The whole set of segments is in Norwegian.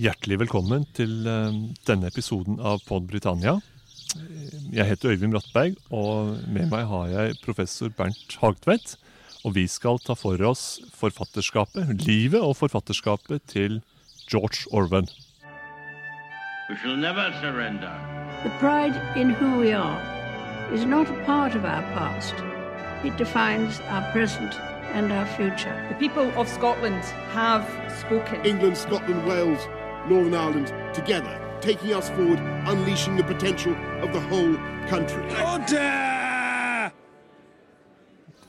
Hjertelig velkommen til eh, denne episoden av Pod Britannia. Jeg heter Øyvind Brattberg, og med meg har jeg professor Bernt Hagtvedt. Og vi skal ta for oss forfatterskapet, livet og forfatterskapet til George Orwell. We shall never surrender. The pride in who we are is not a part of our past. It defines our present and our future. The people of Scotland have spoken. England, Scotland, Wales, Northern Ireland together, taking us forward, unleashing the potential of the whole country.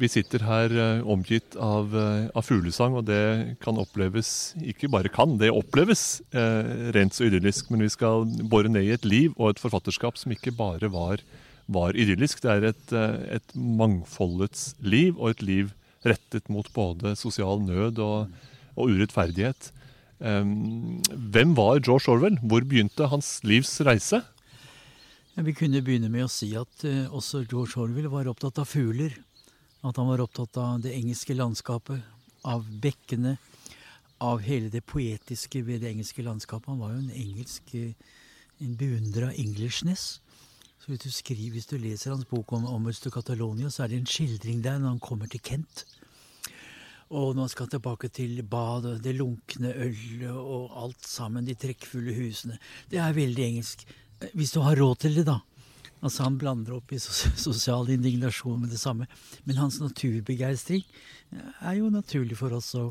Vi sitter her uh, omgitt av, uh, av fuglesang, og det kan oppleves Ikke bare kan, det oppleves uh, rent så idyllisk. Men vi skal bore ned i et liv og et forfatterskap som ikke bare var, var idyllisk. Det er et, et mangfoldets liv, og et liv rettet mot både sosial nød og, og urettferdighet. Um, hvem var George Orwell? Hvor begynte hans livs reise? Vi kunne begynne med å si at eh, også George Orwell var opptatt av fugler. At han var opptatt av det engelske landskapet, av bekkene, av hele det poetiske ved det engelske landskapet. Han var jo en engelsk eh, en beundra Englishness. Så hvis du, skriver, hvis du leser hans bok om, om Øster Catalonia, så er det en skildring der når han kommer til Kent. Og når han skal tilbake til badet, det lunkne ølet og alt sammen, de trekkfulle husene. Det er veldig engelsk. Hvis du har råd til det, da. Altså Han blander opp i sosial indignasjon med det samme. Men hans naturbegeistring er jo naturlig for oss å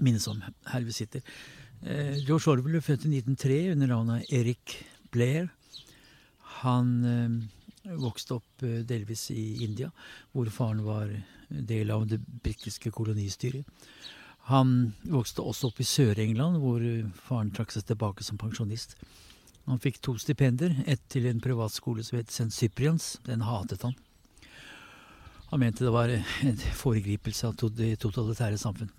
minnes om her vi sitter. Eh, George Orwell ble født i 1903 under navnet Eric Blair. Han eh, vokste opp eh, delvis i India, hvor faren var del av det britiske kolonistyret. Han vokste også opp i Sør-England, hvor faren trakk seg tilbake som pensjonist. Han fikk to stipender, ett til en privatskole som het St. Cyprians. Den hatet han. Han mente det var en foregripelse av det totalitære samfunn.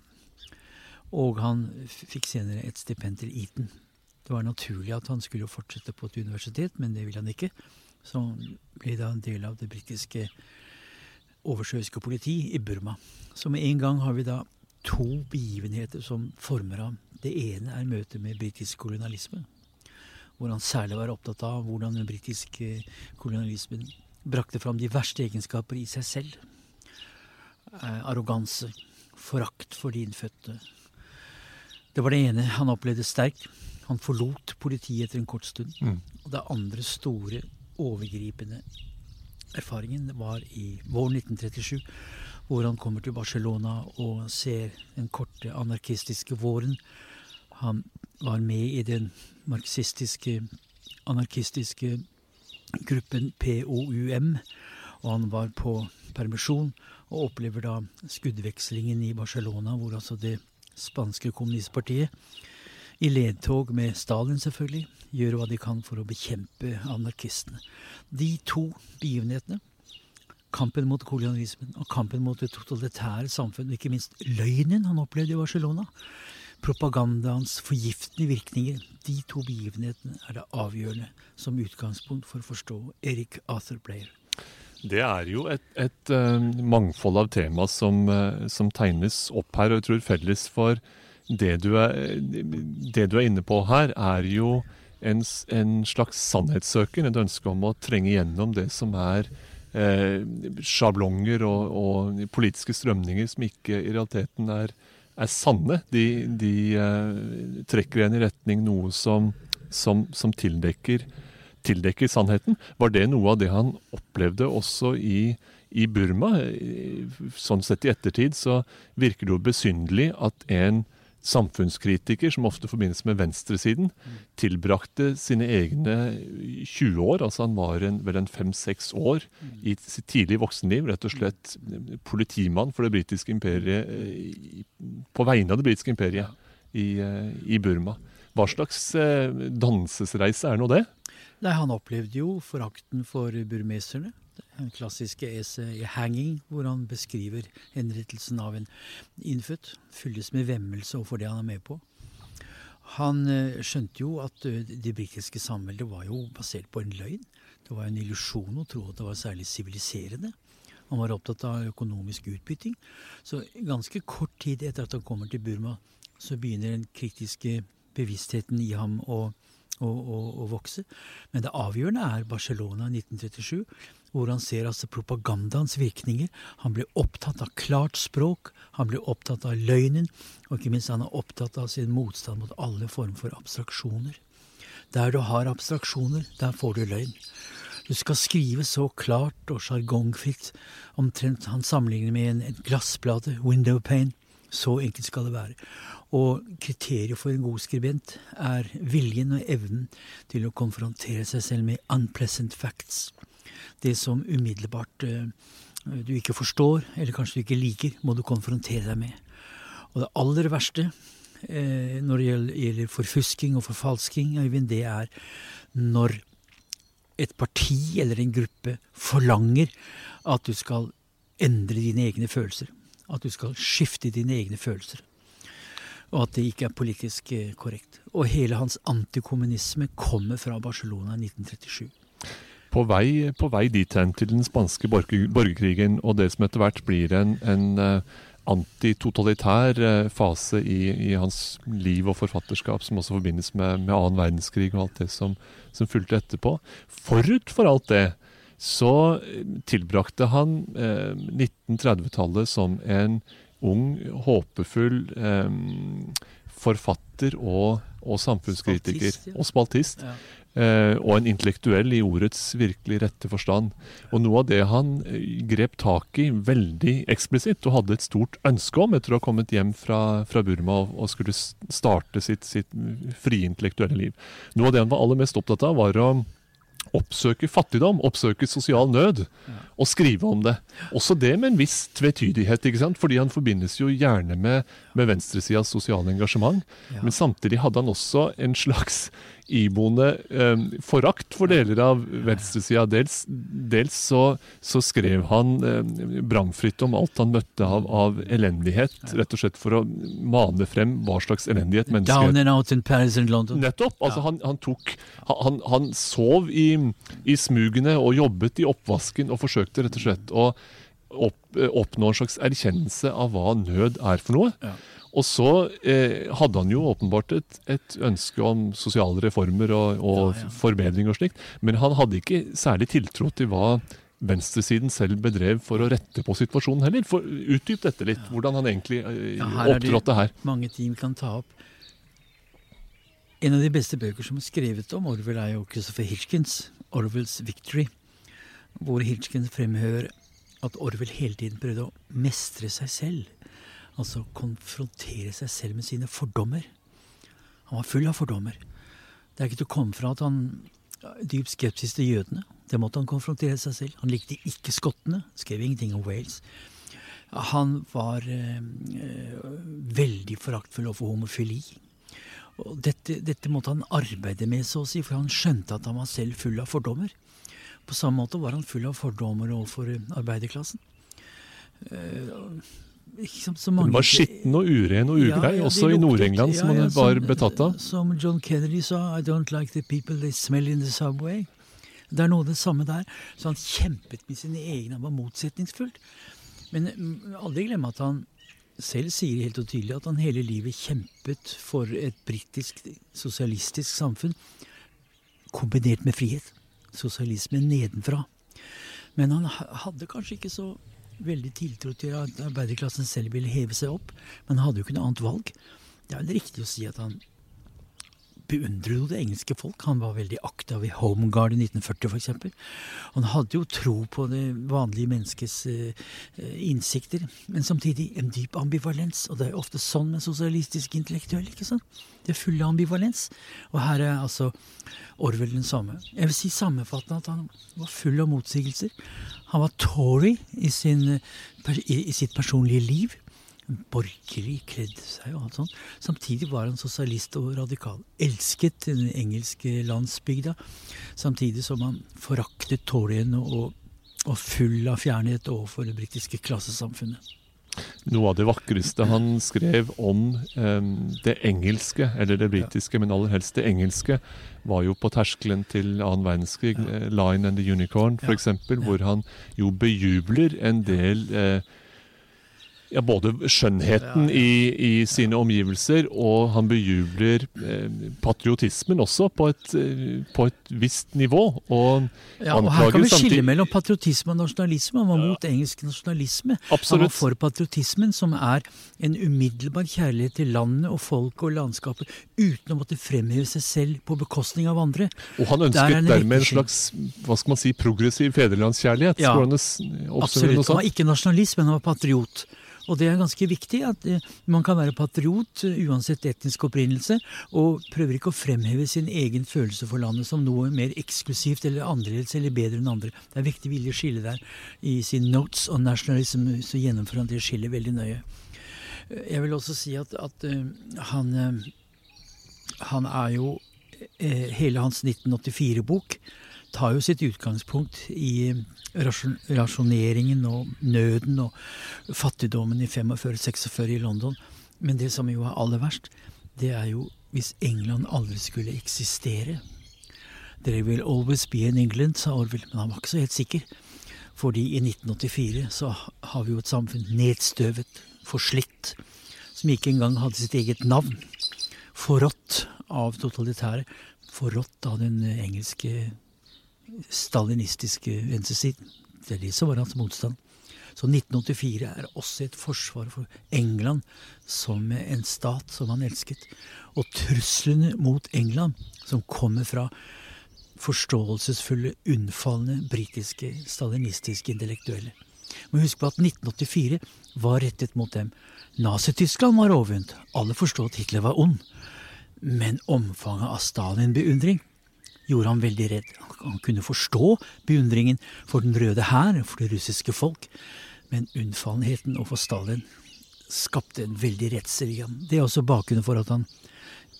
Og han fikk senere et stipend til Eton. Det var naturlig at han skulle fortsette på et universitet, men det ville han ikke. Så ble da en del av det britiske oversjøiske politi i Burma. Så med en gang har vi da to begivenheter som former ham. Det ene er møtet med britisk kolonialisme hvor han særlig var opptatt av hvordan den britiske kolonialismen brakte fram de verste egenskaper i seg selv. Eh, arroganse, forakt for de innfødte. Det var det ene han opplevde sterkt. Han forlot politiet etter en kort stund. Mm. Og det andre store, overgripende erfaringen var i våren 1937, hvor han kommer til Barcelona og ser den korte anarkistiske våren. Han var med i den marxistiske, anarkistiske gruppen POUM. Og han var på permisjon og opplever da skuddvekslingen i Barcelona, hvor altså det spanske kommunistpartiet, i ledtog med Stalin selvfølgelig, gjør hva de kan for å bekjempe anarkistene. De to begivenhetene, kampen mot kolonialismen og kampen mot det totalitære samfunnet, ikke minst løgnen han opplevde i Barcelona, propagandaens forgiftende virkninger. De to begivenhetene er det avgjørende som utgangspunkt for å forstå Erik Arthur Blair. Det er jo et, et uh, mangfold av tema som, uh, som, tegnes opp her. Og jeg tror felles for det du er, det du er inne på her, er jo en, en, slags sannhetssøken. Et ønske om å trenge gjennom det som er eh, sjablonger og, og, politiske strømninger som ikke i realiteten er, er sanne. De, de eh, trekker en i retning noe som, som, som tildekker, tildekker, sannheten. Var det noe av det han opplevde også i, i Burma? Sånn sett i ettertid så virker det jo besynderlig at en samfunnskritiker, som ofte forbindes med venstresiden, tilbrakte sine egne 20 år, altså han var en, vel en fem-seks år i sitt tidlige voksenliv, rett og slett politimann for det britiske imperiet eh, på vegne av det britiske imperiet i, eh, i Burma. Hva slags dansesreise er nå det? Nei, Han opplevde jo forakten for burmeserne den klassiske essayet 'Hanging', hvor han beskriver henrettelsen av en innfødt. Fylles med vemmelse overfor det han er med på. Han eh, skjønte jo at eh, det britiske samveldet var jo basert på en løgn. Det var en illusjon å tro at det var særlig siviliserende. Han var opptatt av økonomisk utbytting. Så ganske kort tid etter at han kommer til Burma, så begynner den kritiske bevisstheten i ham å, å, å, å vokse. Men det avgjørende er Barcelona 1937, hvor han ser altså propagandaens virkninger. Han blir opptatt av klart språk, han blir opptatt av løgnen, og ikke minst han er opptatt av sin motstand mot alle former for abstraksjoner. Der du har abstraksjoner, der får du løgn. Du skal skrive så klart og sjargongfritt. Omtrent han sammenligner med en, en glassplate, window pane. Så enkelt skal det være. Og kriteriet for en god skribent er viljen og evnen til å konfrontere seg selv med unpleasant facts. Det som umiddelbart uh, du ikke forstår, eller kanskje du ikke liker, må du konfrontere deg med. Og det aller verste uh, når det gjelder, forfusking og forfalsking, det er når et parti eller en gruppe forlanger at du skal endre dine egne følelser. At du skal skifte dine egne følelser. Og at det ikke er politisk eh, korrekt. Og hele hans antikommunisme kommer fra Barcelona i 1937. På vei, på vei dit hen, til den spanske borgerkrigen og det som etter hvert blir en, en uh, antitotalitær uh, fase i, i, hans liv og forfatterskap, som også forbindes med, med annen verdenskrig og alt det som, som fulgte etterpå. Forut for alt det så tilbrakte han eh, 1930-tallet som en ung, håpefull eh, forfatter og, og samfunnskritiker. Spaltist, ja. Og spaltist. Ja. Eh, og en intellektuell i ordets virkelig rette forstand. Og noe av det han eh, grep tak i veldig eksplisitt, og hadde et stort ønske om etter å ha kommet hjem fra, fra Burma og, og, skulle starte sitt, sitt frie intellektuelle liv. Noe av det han var aller mest opptatt av, var å oppsøke fattigdom, oppsøke sosial nød, og skrive om det. Også det med en viss tvetydighet, ikke sant? fordi han forbindes jo gjerne med, med venstresidas sosiale engasjement. Ja. Men samtidig hadde han også en slags iboende eh, forakt for deler av venstresida. Dels, dels så, så, skrev han eh, brangfritt om alt han møtte av, av, elendighet, rett og slett for å mane frem hva slags elendighet mennesker Down and out in Paris and London. Nettopp. altså ja. han, han, tok, han, han sov i, i, smugene og jobbet i oppvasken og forsøkte rett og slett å opp, oppnå en slags erkjennelse av hva nød er for noe. Ja. Og så eh, hadde han jo åpenbart et, et, ønske om sosiale reformer og, og ja, ja. forbedring og slikt, men han hadde ikke særlig tiltro til hva venstresiden selv bedrev for å rette på situasjonen heller. For Utdyp dette litt, hvordan han egentlig eh, her opptrådte her. Mange ting vi kan ta opp. En av de beste bøker som er skrevet om Orwell, er jo Christopher Hitchkins, 'Orwells Victory', hvor Hitchkins fremhever at Orwell hele tiden prøvde å mestre seg selv Altså konfrontere seg selv med sine fordommer. Han var full av fordommer. Det er ikke til å komme fra at han dyp skepsis til jødene. Det måtte han konfrontere seg selv. Han likte ikke skottene. Skrev ingenting om Wales. Han var eh, veldig foraktfull overfor homofili. Dette, dette, måtte han arbeide med, så å si, for han skjønte at han var selv full av fordommer. På samme måte var han full av fordommer overfor arbeiderklassen. Liksom, så mange, Den var skitten og uren og ugrei, ja, ja, også i Nord-England, som han var betatt av. Som John Kennedy sa, I don't like the people they smell in the subway. Det er noe av det samme der. Så han kjempet med sine egne, han var motsetningsfullt. Men mm, aldri glemme at han selv sier helt og tydelig at han hele livet kjempet for et britisk sosialistisk samfunn kombinert med frihet. Sosialisme nedenfra. Men han hadde kanskje ikke så veldig tiltro til at arbeiderklassen selv ville heve seg opp, men han hadde jo ikke noe annet valg. Det er vel riktig å si at han beundret jo det engelske folk. Han var veldig aktiv i Home Guard i 1940 f.eks. Han hadde jo tro på det vanlige menneskets uh, innsikter, men samtidig en dyp ambivalens. Og det er jo ofte sånn med sosialistisk intellektuelle. ikke sant? Det er full ambivalens. Og her er altså Orwell den samme. Jeg vil si sammenfattende at han var full av motsigelser. Han var Tory i, sin, i sitt personlige liv borgerlig kledde seg og alt sånt. Samtidig var han sosialist og radikal. Elsket den engelske landsbygda. Samtidig som han foraktet Toryene og, og full av fjernhet overfor det britiske klassesamfunnet. Noe av det vakreste han skrev om eh, det engelske, eller det britiske, men aller helst det engelske, var jo på terskelen til annen verdenskrig, ja. Eh, 'Line and the Unicorn', f.eks., ja. hvor han jo bejubler en del uh, ja, både skjønnheten I, i sine omgivelser, og han bejubler eh, patriotismen også, på et, eh, på et visst nivå. Og Ja, og Her kan vi skille mellom patriotisme og nasjonalisme. Han var mot engelsk nasjonalisme. Absolutt. Han var for patriotismen, som er en umiddelbar kjærlighet til landet og folket og landskapet, uten å måtte fremheve seg selv på bekostning av andre. Og han ønsket en dermed en slags hva skal man si, progressiv fedrelandskjærlighet. Ja, Absolutt. Han var ikke nasjonalist, men han var patriot. Og det er ganske viktig at eh, man kan være patriot eh, uansett etnisk opprinnelse, og prøver ikke å fremheve sin egen følelse for landet som noe mer eksklusivt eller annerledes eller bedre enn andre. Det er viktig vilje å skille der. I sin Notes on Nationalism så gjennomfører han det skillet veldig nøye. Eh, Jeg vil også si at, at han, han er jo Hele hans 1984-bok tar jo sitt utgangspunkt i rasjoneringen og nøden og fattigdommen i 45-46 i London. Men det som jo er aller verst, det er jo hvis England aldri skulle eksistere. There will always be an England, sa Orwell, men han var ikke så helt sikker. Fordi i 1984 så har vi jo et samfunn nedstøvet, forslitt, som ikke engang hadde sitt eget navn. Forrådt av totalitære, forrådt av den engelske stalinistiske venstresiden. Det er det som var hans motstand. Så 1984 er også et forsvar for England som en stat som han elsket. Og truslene mot England, som kommer fra forståelsesfulle, unnfallende britiske stalinistiske intellektuelle. Må huske på at 1984 var rettet mot dem. Nazi-Tyskland var overvunnet. Alle forstod at Hitler var ond. Men omfanget av Stalin-beundring gjorde han veldig redd. Han kunne forstå beundringen for Den røde hær, for det russiske folk, men unnfallenheten overfor Stalin skapte en veldig redsel i ham. Det er også bakgrunnen for at han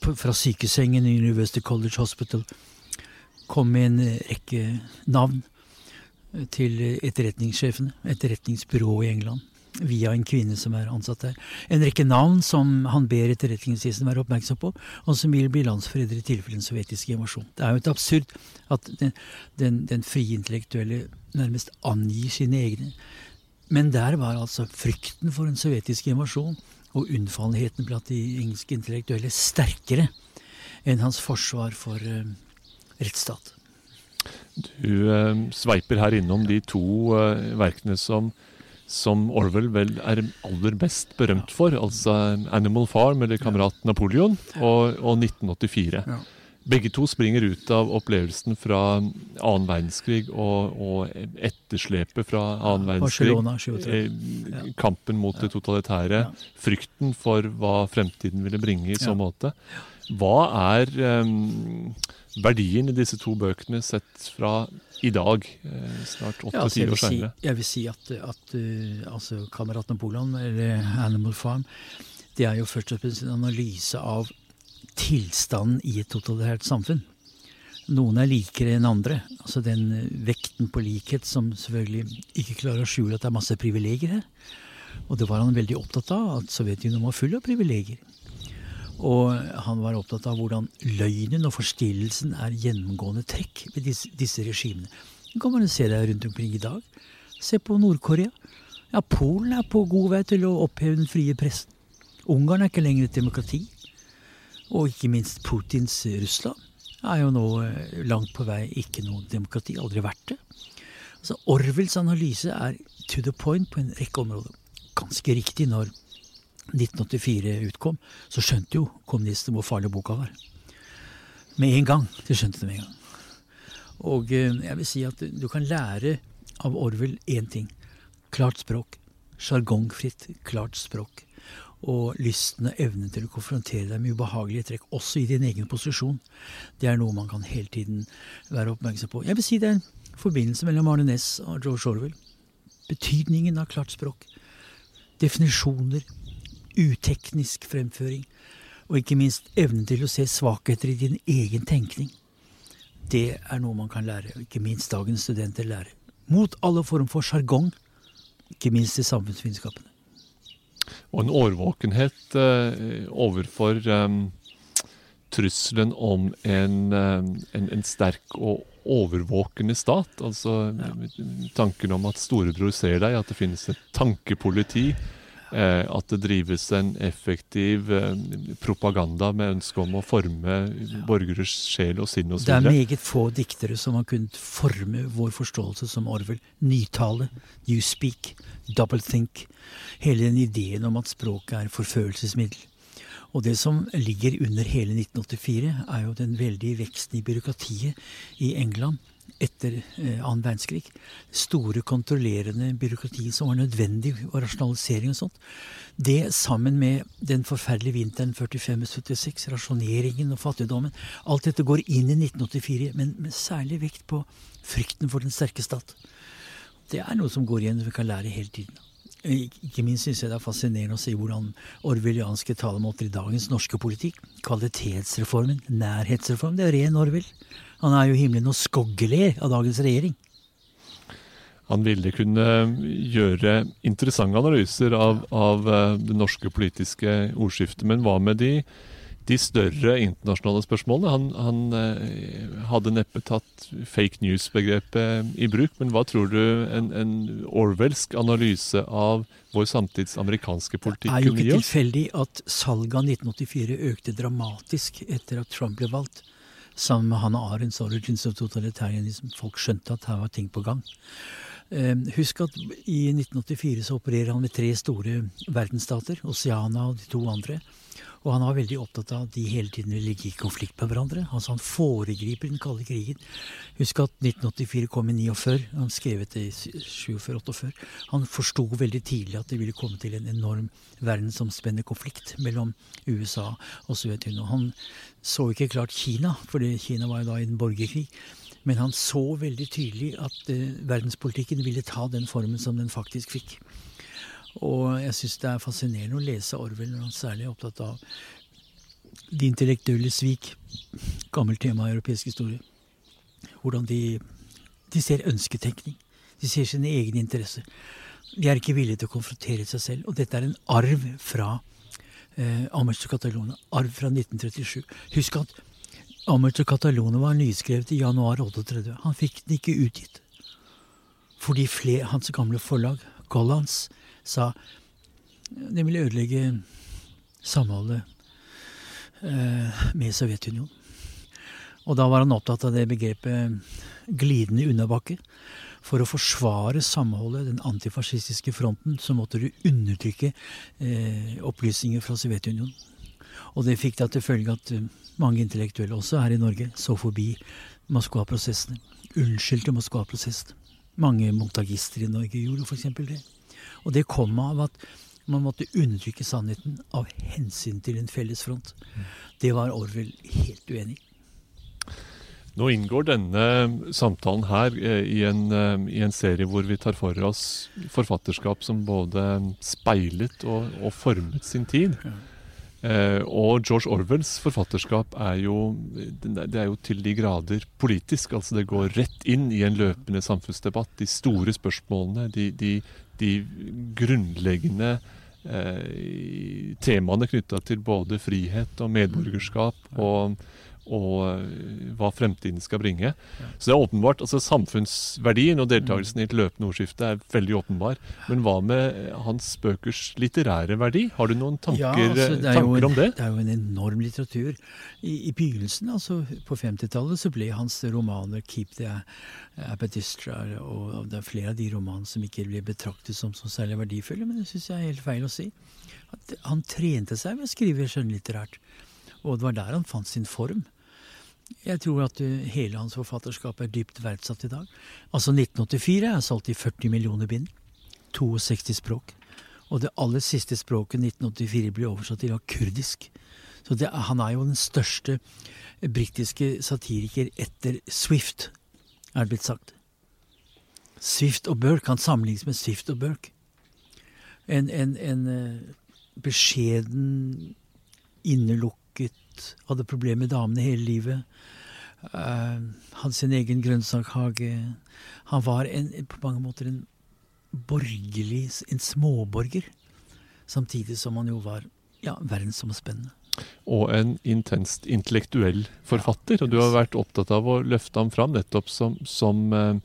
fra sykesengen i University College Hospital kom med en rekke navn til etterretningssjefene, etterretningsbyrået i England, via en kvinne som er ansatt der. En rekke navn som han ber etterretningstjenesten være oppmerksom på, og som vil bli landsforrædere i tilfelle en sovjetisk invasjon. Det er jo et absurd at den, den, den frie intellektuelle nærmest angir sine egne. Men der var altså frykten for en sovjetisk invasjon og unnfallenheten blant de engelske intellektuelle sterkere enn hans forsvar for uh, rettsstat. Du uh, sveiper her innom de to uh, verkene som, som Orwell vel er aller best berømt for. Altså 'Animal Farm' eller 'Kamerat Napoleon' og, og 1984. Ja. Begge to springer ut av opplevelsen fra annen verdenskrig og, og etterslepet fra annen verdenskrig. Barcelona 37. Eh, Kampen mot det totalitære. Ja. Frykten for hva fremtiden ville bringe i så Ja. måte. Hva er eh, verdien i disse to bøkene sett fra i dag, eh, snart Ja, altså, åtte-ti jeg, år senere? si, jeg vil si at, at uh, altså, Kamerat Napoleon, eller Animal Farm, det er jo først og fremst en analyse av tilstanden i et totalitært samfunn. Noen er likere enn andre. Altså den eh, vekten på likhet som selvfølgelig ikke klarer å skjule at det er masse privilegier her. Og det var han veldig opptatt av, at Sovjetunionen var full av privilegier. Og han var opptatt av hvordan løgnen og forstillelsen er gjennomgående trekk ved disse, disse regimene. Det kan man se det rundt omkring i dag. Se på Nord-Korea. Ja, Polen er på god vei til å oppheve den frie pressen. Ungarn er ikke lenger et demokrati. Og ikke minst Putins Russland er jo nå eh, langt på vei ikke noe demokrati. Aldri vært det. Altså, Orwells analyse er to the point på en rekke områder. Ganske riktig når 1984 utkom, så skjønte jo kommunistene hvor farlig boka var. Med en gang. De skjønte det med en gang. Og eh, jeg vil si at du kan lære av Orwell én ting. Klart språk. Sjargongfritt, klart språk. Og lysten og evnen til å konfrontere deg med ubehagelige trekk, også i din egen posisjon. Det er noe man kan hele tiden være oppmerksom på. Jeg vil si det er en forbindelse mellom Arne Næss og George Orwell. Betydningen av klart språk. Definisjoner. Uteknisk fremføring. Og ikke minst evnen til å se svakheter i din egen tenkning. Det er noe man kan lære, og ikke minst dagens studenter lærer. Mot alle form for sjargong, ikke minst i samfunnsvitenskapene. Og en årvåkenhet eh, overfor eh, trusselen om en, eh, en, en sterk og overvåkende stat. Altså tanken om at storebror ser deg, at det finnes et tankepoliti. Eh, at det drives en effektiv eh, propaganda med ønske om å forme borgeres sjel og sinn osv. Det er meget få diktere som har kunnet forme vår forståelse som Orwell. Nytale, newspeak, double think. Hele den ideen om at språket er forførelsesmiddel. Og det som ligger under hele 1984, er jo den veldige veksten i byråkratiet i England etter eh, annen verdenskrig. Store, kontrollerende byråkrati som var nødvendig, og rasjonalisering og sånt. Det sammen med den forferdelige vinteren 45-76, rasjoneringen og fattigdommen. Alt dette går inn i 1984, men med særlig vekt på frykten for den sterke stat. Det er noe som går igjen, vi kan lære hele tiden. Ikke minst syns jeg det er fascinerende å se hvordan orwellianske talemåter i dagens norske politikk Kvalitetsreformen, nærhetsreformen, det er ren Orwell. Han er jo himmelen og skoggeler av dagens regjering. Han ville kunne gjøre interessante analyser av, av eh, det norske politiske ordskiftet, men hva med de de større internasjonale spørsmålene. Han, han eh, hadde neppe tatt fake news-begrepet i bruk, men hva tror du en, en orwellsk analyse av vår samtids amerikanske politikk kunne gi oss? Det er jo ikke tilfeldig at salget av 1984 økte dramatisk etter at Trump ble valgt. Sammen med Hannah Arendts 'Origins of Totalitarianism'. Folk skjønte at her var ting på gang. Eh, husk at i 1984 så opererer han med tre store verdensstater, Oceana og de to andre. Og han var veldig opptatt av at de hele tiden ville ligge i konflikt med hverandre. Altså Han foregriper den kalde krigen. Husk at 1984 kom i 49. Han skrev det i 47-48. Han forsto veldig tidlig at det ville komme til en enorm verdensomspennende konflikt mellom USA og Sovjetunionen. Han så ikke klart Kina, for Kina var jo da i en borgerkrig. Men han så veldig tydelig at uh, verdenspolitikken ville ta den formen som den faktisk fikk. Og jeg syns det er fascinerende å lese Orwell når han særlig er opptatt av de intellektuelle svik. Gammelt tema i europeisk historie. Hvordan de, de ser ønsketenkning. De ser sine egne interesser. De er ikke villige til å konfrontere seg selv. Og dette er en arv fra eh, Amerts Catalona. Arv fra 1937. Husk at Amerts Catalona var nyskrevet i januar 38. Han fikk den ikke utgitt. Fordi flere, hans gamle forlag, Gollands, sa det ville ødelegge samholdet eh, med Sovjetunionen. Og da var han opptatt av det begrepet glidende unnabakke. For å forsvare samholdet, den antifascistiske fronten, så måtte du undertrykke eh, opplysninger fra Sovjetunionen. Og det fikk da til følge at uh, mange intellektuelle, også her i Norge, så forbi Moskva-prosessene. Unnskyldte Moskva-prosessene. Mange montagister i Norge gjorde f.eks. det. Og det kom av at man måtte undertrykke sannheten av hensyn til en felles front. Det var Orwell helt uenig i. Nå inngår denne samtalen her eh, i en, eh, i en, serie hvor vi tar for oss forfatterskap som både speilet og, og formet sin tid. Eh, og George Orwells forfatterskap er jo, det er jo til de grader politisk. altså Det går rett inn i en løpende samfunnsdebatt. De store spørsmålene, de, de, de grunnleggende eh, temaene knytta til både frihet og medborgerskap og, og eh, hva fremtiden skal bringe. Så det er åpenbart, altså Samfunnsverdien og deltakelsen i et løpende ordskifte er veldig åpenbar. Men hva med hans bøkers litterære verdi? Har du noen tanker, ja, altså, det tanker en, om det? Det er jo en enorm litteratur. I, i begynnelsen, altså på 50-tallet, så ble hans romaner 'Keep the Apatystra' og det er flere av de romanene som ikke ble betraktet som, som særlig verdifulle, men det syns jeg er helt feil å si. At han trente seg ved å skrive skjønnlitterært. Og det var der han fant sin form. Jeg tror at uh, hele hans forfatterskap er dypt verdsatt i dag. Altså 1984 er solgt i 40 millioner bind. 62 språk. Og det aller siste språket 1984 ble oversatt til kurdisk. Så det, han er jo den største britiske satiriker etter Swift, er det blitt sagt. Swift og Burke kan sammenlignes med Swift og Burke. En, en, en uh, beskjeden, innelukket hadde problemer med damene hele livet. Uh, hadde sin egen grønnsakhage. Han var en, på mange måter en borgerlig, en småborger. Samtidig som han jo var ja, verdensomspennende. Og en intenst intellektuell forfatter. Og du har vært opptatt av å løfte ham fram nettopp som, som uh,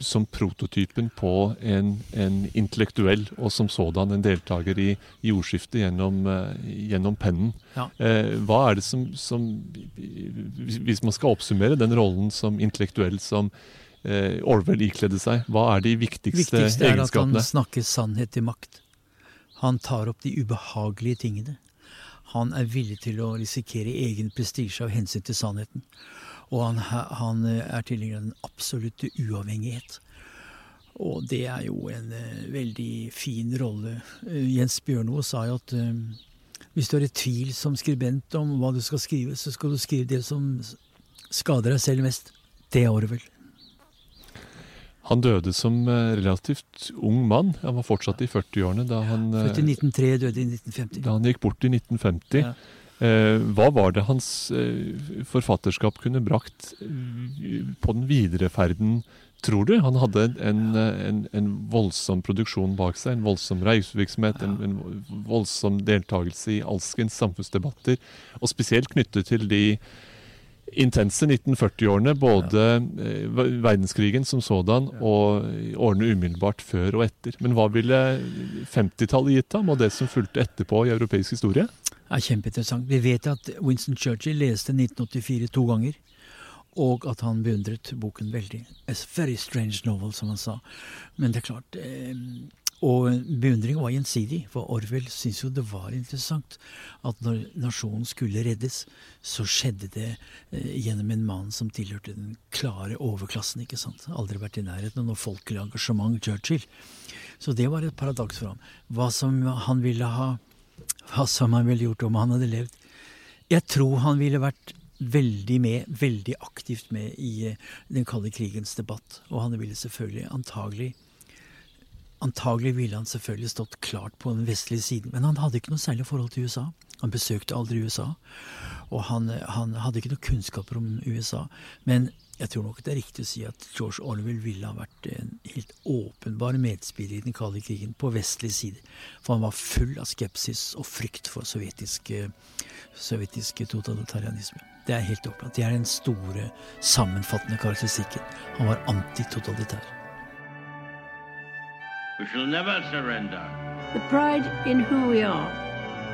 som prototypen på en, en intellektuell og som sådan en deltaker i, jordskiftet gjennom, eh, gjennom pennen. Ja. Eh, hva er det som, som hvis, man skal oppsummere den rollen som intellektuell som eh, Orwell ikledde seg, hva er de viktigste, viktigste er at han snakker sannhet til makt. Han tar opp de ubehagelige tingene. Han er villig til å risikere egen prestisje av hensyn til sannheten. Og han, han er tilhenger av den absolutte uavhengighet. Og det er jo en eh, veldig fin rolle. Eh, Jens Bjørnvoe sa jo at eh, hvis du er i tvil som skribent om hva du skal skrive, så skal du skrive det som skader deg selv mest. Det er Orwell. Han døde som eh, relativt ung mann. Han var fortsatt i 40-årene da, han, eh, Født i 1903, døde i 1950. da han gikk bort i 1950. Ja. Eh, hva var det hans eh, forfatterskap kunne brakt eh, på den videre ferden, tror du? Han hadde en, en, en voldsom produksjon bak seg, en voldsom reisevirksomhet, en, en voldsom deltakelse i alskens samfunnsdebatter, og spesielt knyttet til de intense 1940-årene, både ja. verdenskrigen som sådan og årene umiddelbart før og etter. Men hva ville 50-tallet gitt ham, og det som fulgte etterpå i europeisk historie? Er kjempeinteressant. Vi vet at Winston Churchill leste 1984 to ganger, og at han beundret boken veldig. A very strange novel, som han sa. Men det er klart eh, Og beundringen var gjensidig, for Orwell syntes jo det var interessant at når nasjonen skulle reddes, så skjedde det eh, gjennom en mann som tilhørte den klare overklassen. ikke sant? Aldri vært i nærheten av noe folkelig engasjement, Churchill. Så det var et paradoks for ham. Hva som han ville ha hva som han ville gjort om han hadde levd. Jeg tror han ville vært veldig med, veldig aktivt med i eh, den kalde krigens debatt. Og han ville selvfølgelig antagelig Antagelig ville han selvfølgelig stått klart på den vestlige siden, men han hadde ikke noe særlig forhold til USA. Han besøkte aldri USA, og han, han hadde ikke noe kunnskaper om USA. Men jeg tror nok det er riktig å si at George Orwell ville ha vært en helt åpenbar medspiller i den kalde krigen på vestlig side. For han var full av skepsis og frykt for sovjetisk, sovjetisk totalitarianisme. Det er helt opplagt. Det er den store, sammenfattende karakteristikken. Han var antitotalitær. We shall never surrender. The pride in who we are